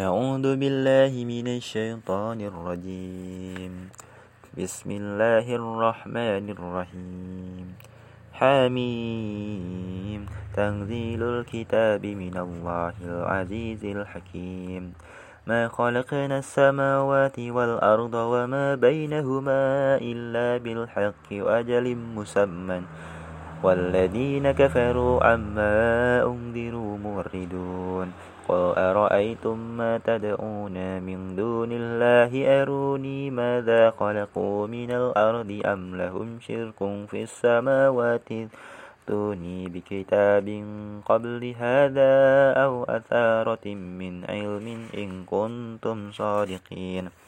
أعوذ بالله من الشيطان الرجيم. بسم الله الرحمن الرحيم. حميم. تنزيل الكتاب من الله العزيز الحكيم. ما خلقنا السماوات والأرض وما بينهما إلا بالحق وأجل مسمى. والذين كفروا عما أنذروا موردون قل أرأيتم ما تدعون من دون الله؟ أروني ماذا خلقوا من الأرض أم لهم شرك في السماوات؟ ائتوني بكتاب قبل هذا أو أثارة من علم إن كنتم صادقين.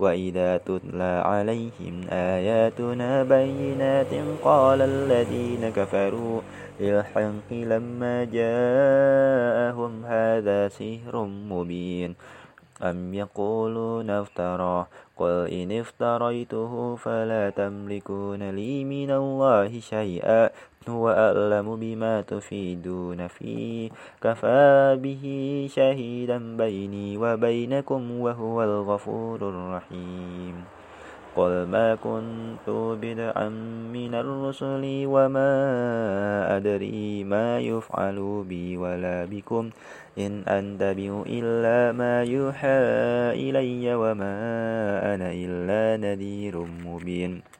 وإذا تتلى عليهم آياتنا بينات قال الذين كفروا للحق لما جاءهم هذا سحر مبين أم يقولون افتراه قل إن افتريته فلا تملكون لي من الله شيئا هو أعلم بما تفيدون فيه كفى به شهيدا بيني وبينكم وهو الغفور الرحيم. قل ما كنت بدعا من الرسل وما أدري ما يفعل بي ولا بكم. إن أنتبه إلا ما يوحى إلي وما أنا إلا نذير مبين.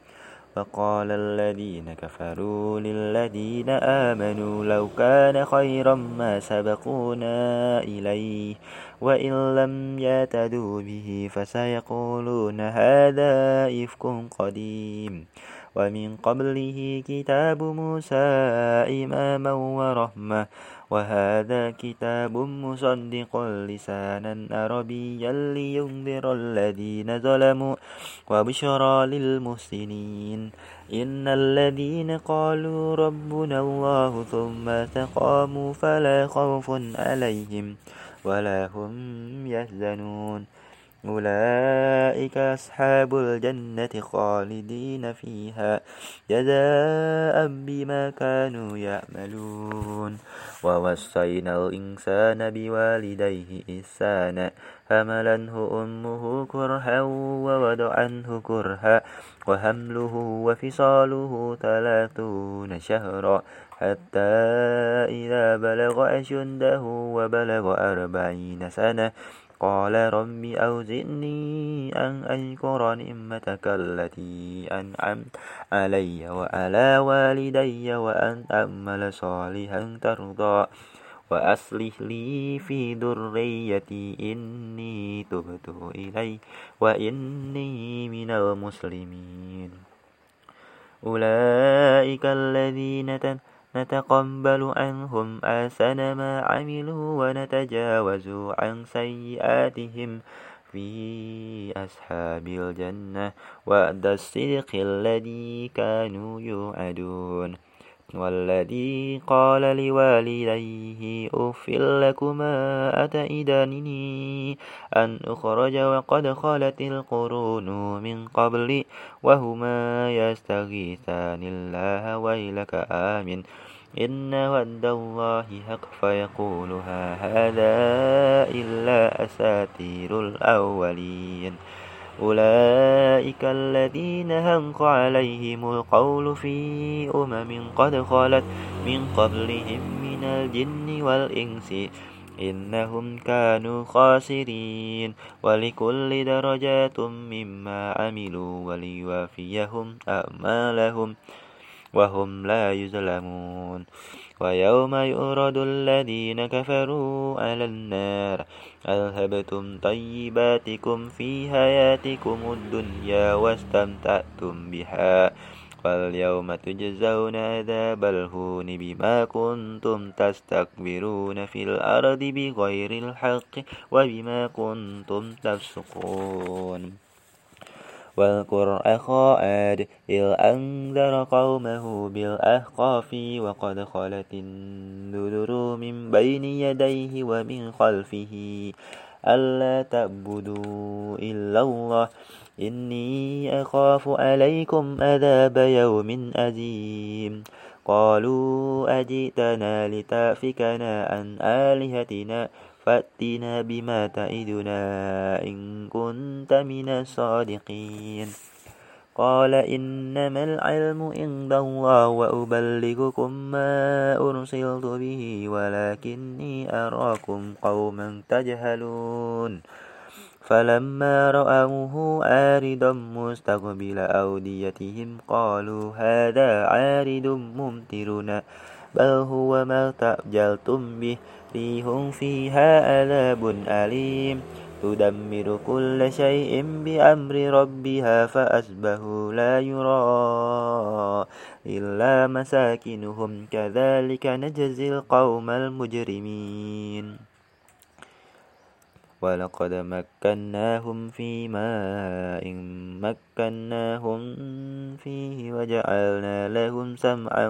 فقال الذين كفروا للذين آمنوا لو كان خيرا ما سبقونا إليه وإن لم يعتدوا به فسيقولون هذا إفك قديم ومن قبله كتاب موسى إماما ورحمة وهذا كتاب مصدق لسانا عربيا لينذر الذين ظلموا وبشرى للمحسنين. إن الذين قالوا ربنا الله ثم استقاموا فلا خوف عليهم ولا هم يحزنون. أولئك أصحاب الجنة خالدين فيها جزاء بما كانوا يعملون. ووصينا الإنسان بوالديه إحسانا. حملته أمه كرها ووضعنه كرها. وحمله وفصاله ثلاثون شهرا. حتى إذا بلغ أشده وبلغ أربعين سنة. قال رب أوزئني أن أشكر نعمتك التي أنعمت علي وعلى والدي وأن أعمل صالحا ترضى وأصلح لي في ذريتي إني تبت إلي وإني من المسلمين. أولئك الذين تنهى نتقبل عنهم أحسن ما عملوا ونتجاوز عن سيئاتهم في أصحاب الجنة وعد الصدق الذي كانوا يوعدون. والذي قال لوالديه أف لكما أتئدانني أن أخرج وقد خلت القرون من قبل وهما يستغيثان الله ويلك آمن إن ود الله حق فيقولها هذا إلا أساتير الأولين أولئك الذين هنق عليهم القول في أمم قد خلت من قبلهم من الجن والإنس إنهم كانوا خاسرين ولكل درجات مما عملوا وليوافيهم أعمالهم وهم لا يظلمون. ويوم يؤرد الذين كفروا على النار. أذهبتم طيباتكم في حياتكم الدنيا واستمتعتم بها. فاليوم تجزون عذاب الهون بما كنتم تستكبرون في الأرض بغير الحق وبما كنتم تفسقون. واذكر أخا عاد إذ أنذر قومه بالأحقاف وقد خلت النذر من بين يديه ومن خلفه ألا تعبدوا إلا الله إني أخاف عليكم عذاب يوم أزيم قالوا أجئتنا لتافكنا عن آلهتنا فأتنا بما تعدنا إن كنت من الصادقين. قال إنما العلم عند الله وأبلغكم ما أرسلت به ولكني أراكم قوما تجهلون. فلما رأوه عارضا مستقبل أوديتهم قالوا هذا عارض ممطرنا بل هو ما تأجلتم به. ريح فيها عذاب أليم. تدمر كل شيء بأمر ربها فأصبحوا لا يرى إلا مساكنهم. كذلك نجزي القوم المجرمين. ولقد مكناهم في ماء مكناهم فيه وجعلنا لهم سمعا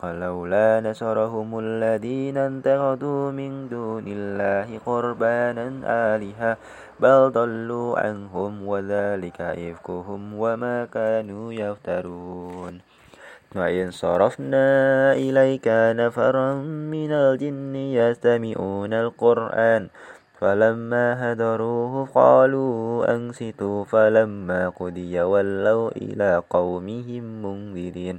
ولولا نصرهم الذين اتخذوا من دون الله قربانا آلهة بل ضلوا عنهم وذلك إفكهم وما كانوا يفترون. وإن صرفنا إليك نفرا من الجن يستمعون القرآن فلما هدروه قالوا أنصتوا فلما قضي ولوا إلى قومهم منذرين.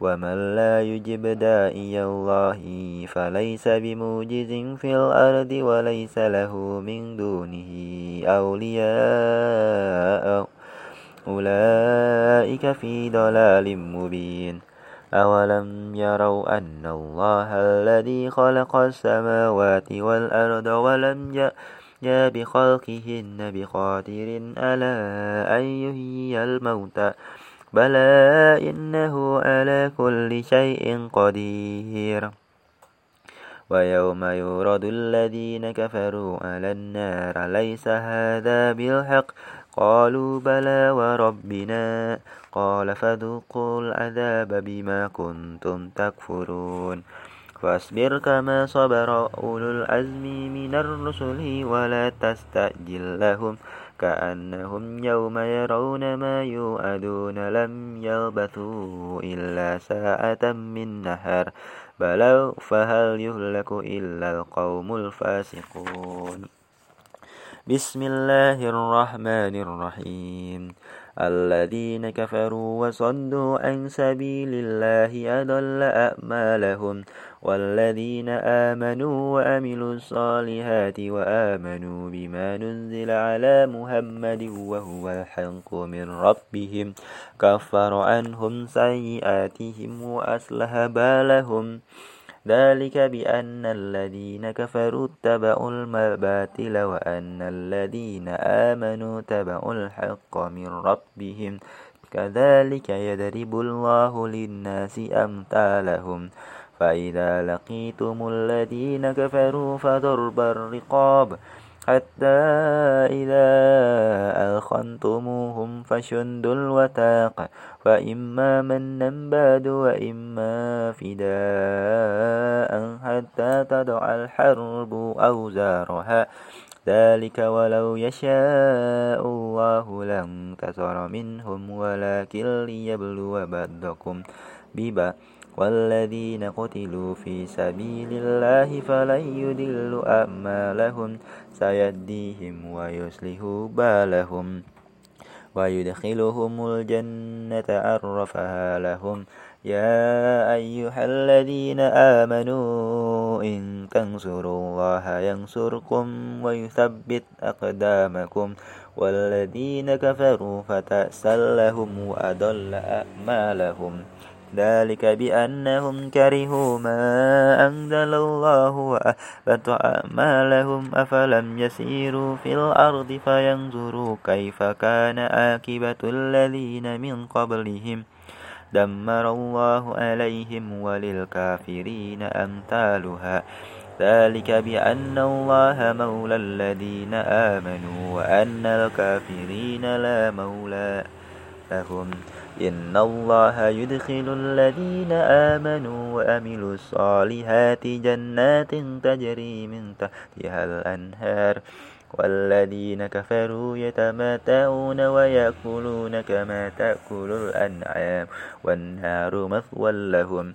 ومن لا يجب داعي الله فليس بموجز في الأرض وليس له من دونه أولياء أولئك في ضلال مبين أولم يروا أن الله الذي خلق السماوات والأرض ولم يأ بخلقهن بقادر على أن يحيي الموتى بلى إنه على كل شيء قدير. ويوم يورد الذين كفروا على النار ليس هذا بالحق؟ قالوا بلى وربنا. قال فذوقوا العذاب بما كنتم تكفرون. فاصبر كما صبر أولو العزم من الرسل ولا تستعجل لهم. كأنهم يوم يرون ما يوعدون لم يلبثوا إلا ساعة من نهر بلوا فهل يهلك إلا القوم الفاسقون. بسم الله الرحمن الرحيم. الذين كفروا وصدوا عن سبيل الله أضل أعمالهم. والذين آمنوا وعملوا الصالحات وآمنوا بما نزل على محمد وهو الحق من ربهم كفر عنهم سيئاتهم وأصلح بالهم. ذلك بأن الذين كفروا اتبعوا الباطل وأن الذين آمنوا اتبعوا الحق من ربهم. كذلك يضرب الله للناس أمثالهم. فإذا لقيتم الذين كفروا فضرب الرقاب حتى إذا ألخنتموهم فشدوا الوثاق فإما منا بعد وإما فداء حتى تضع الحرب أوزارها. ذلك ولو يشاء الله لانتصر منهم ولكن ليبلو بعضكم ببعض والذين قتلوا في سبيل الله فلن يدل أعمالهم سيديهم ويصلح بالهم. ويدخلهم الجنة عرفها لهم. يا أيها الذين آمنوا إن تنصروا الله ينصركم ويثبت أقدامكم. والذين كفروا فتأسا لهم وأضل أعمالهم. ذلك بأنهم كرهوا ما أنزل الله وأحبط أعمالهم أفلم يسيروا في الأرض فينظروا كيف كان عاقبة الذين من قبلهم. دمر الله عليهم وللكافرين أمثالها. ذلك بأن الله مولى الذين آمنوا وأن الكافرين لا مولى لهم. إن الله يدخل الذين آمنوا وأملوا الصالحات جنات تجري من تحتها الأنهار والذين كفروا يتمتعون ويأكلون كما تأكل الأنعام والنار مثوى لهم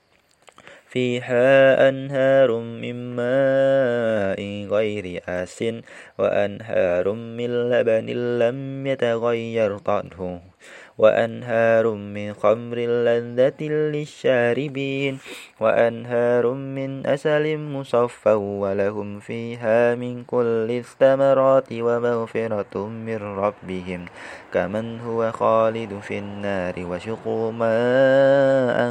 فيها أنهار من ماء غير آس وأنهار من لبن لم يتغير طعمه وأنهار من خمر لذة للشاربين وأنهار من أسل مصفى ولهم فيها من كل الثمرات ومغفرة من ربهم كمن هو خالد في النار وشقوا ماء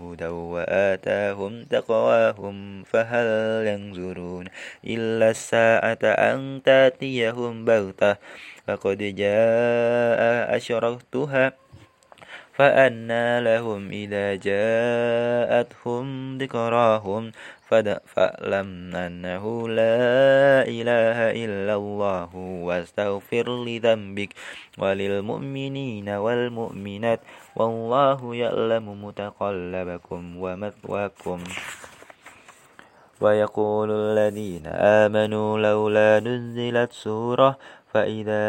هدى وآتاهم تقواهم فهل ينظرون إلا الساعة أن تأتيهم بغتة فقد جاء أشرفتها فأنى لهم إذا جاءتهم ذكراهم فاعلم أنه لا إله إلا الله واستغفر لذنبك وللمؤمنين والمؤمنات والله يعلم متقلبكم ومثواكم. ويقول الذين آمنوا لولا نزلت سورة فإذا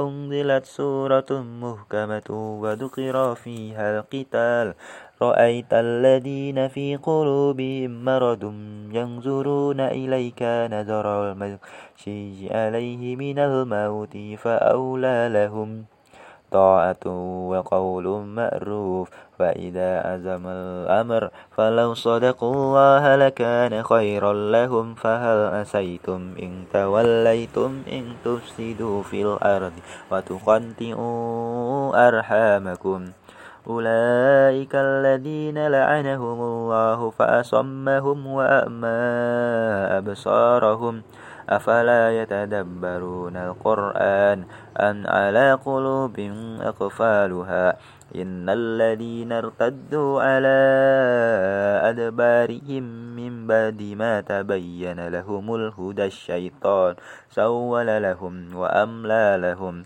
أنزلت سورة مهكمة وذكر فيها القتال رأيت الذين في قلوبهم مرض ينظرون إليك نظر المغشي عليه من الموت فأولى لهم طاعة وقول مأروف فإذا عزم الأمر فلو صدقوا الله لكان خيرا لهم فهل أسيتم إن توليتم إن تفسدوا في الأرض وتقنطئوا أرحامكم أولئك الذين لعنهم الله فأصمهم وأما أبصارهم أفلا يتدبرون القرآن أن على قلوب أقفالها إن الذين ارتدوا على أدبارهم من بعد ما تبين لهم الهدى الشيطان سول لهم وأملى لهم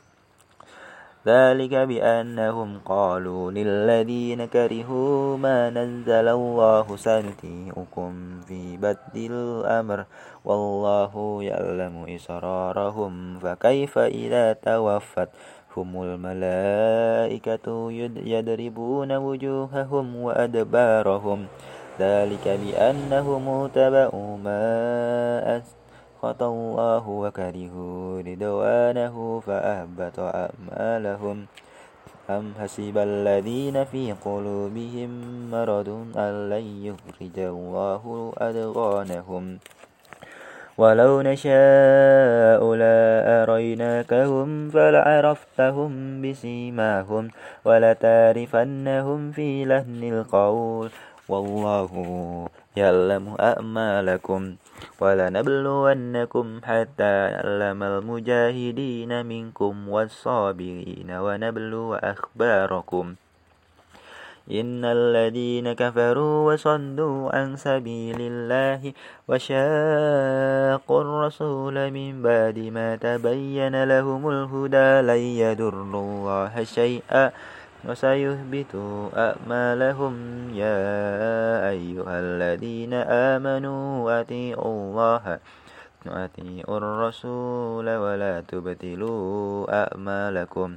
ذلك بأنهم قالوا للذين كرهوا ما نزل الله سنتيئكم في بدل الأمر والله يعلم إسرارهم فكيف إذا توفت هم الملائكة يضربون وجوههم وأدبارهم ذلك بأنهم تبعوا ما أسخط الله وكرهوا رضوانه فأهبط أعمالهم. أم حسب الذين في قلوبهم مرض أن لن يخرج الله أدغانهم ولو نشاء لأريناكهم فلعرفتهم بسيماهم ولتعرفنهم في لهن القول والله يعلم أعمالكم ولنبلونكم حتى يعلم المجاهدين منكم والصابرين ونبلو أخباركم إن الذين كفروا وصدوا عن سبيل الله وشاقوا الرسول من بعد ما تبين لهم الهدى لن يضروا الله شيئا وسيهبط أعمالهم يا أيها الذين آمنوا أطيعوا الله وأطيعوا الرسول ولا تبتلوا أعمالكم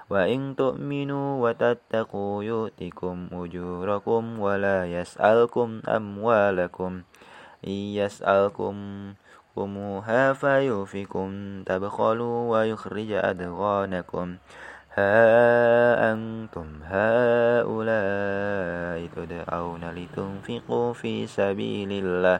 وإن تؤمنوا وتتقوا يؤتكم أجوركم ولا يسألكم أموالكم. إن يسألكم كموها فيوفكم تبخلوا ويخرج أدغانكم. ها أنتم هؤلاء تدعون لتنفقوا في سبيل الله.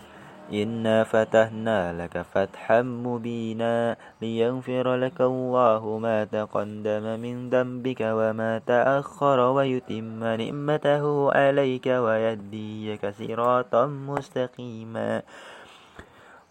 إنا فتحنا لك فتحا مبينا ليغفر لك الله ما تقدم من ذنبك وما تأخر ويتم نعمته عليك ويهديك صراطا مستقيما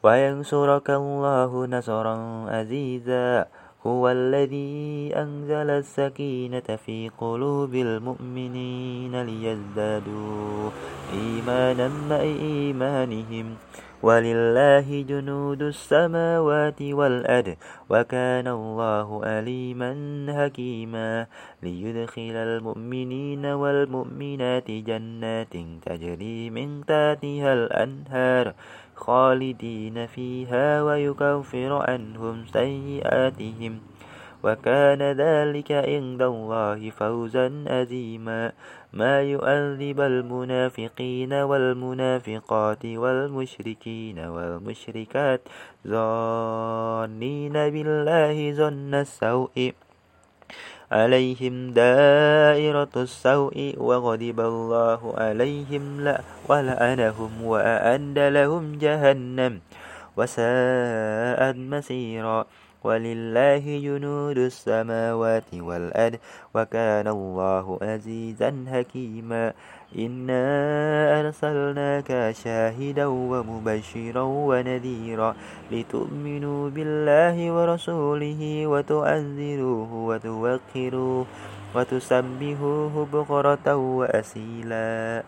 وينصرك الله نصرا عزيزا هو الذي أنزل السكينة في قلوب المؤمنين ليزدادوا إيمانا مع إيمانهم ولله جنود السماوات والأرض وكان الله أليما حكيما ليدخل المؤمنين والمؤمنات جنات تجري من تحتها الأنهار خالدين فيها ويكفر عنهم سيئاتهم وكان ذلك عند الله فوزا أزيما ما يؤذب المنافقين والمنافقات والمشركين والمشركات ظانين بالله ظن السوء عليهم دائرة السوء وغضب الله عليهم لا ولعنهم وأعد لهم جهنم وساءت مسيرا. ولله جنود السماوات والأرض وكان الله عزيزا حكيما. إنا أرسلناك شاهدا ومبشرا ونذيرا لتؤمنوا بالله ورسوله وتعزروه وتوقروه وتسبحوه بكرة وأسيلا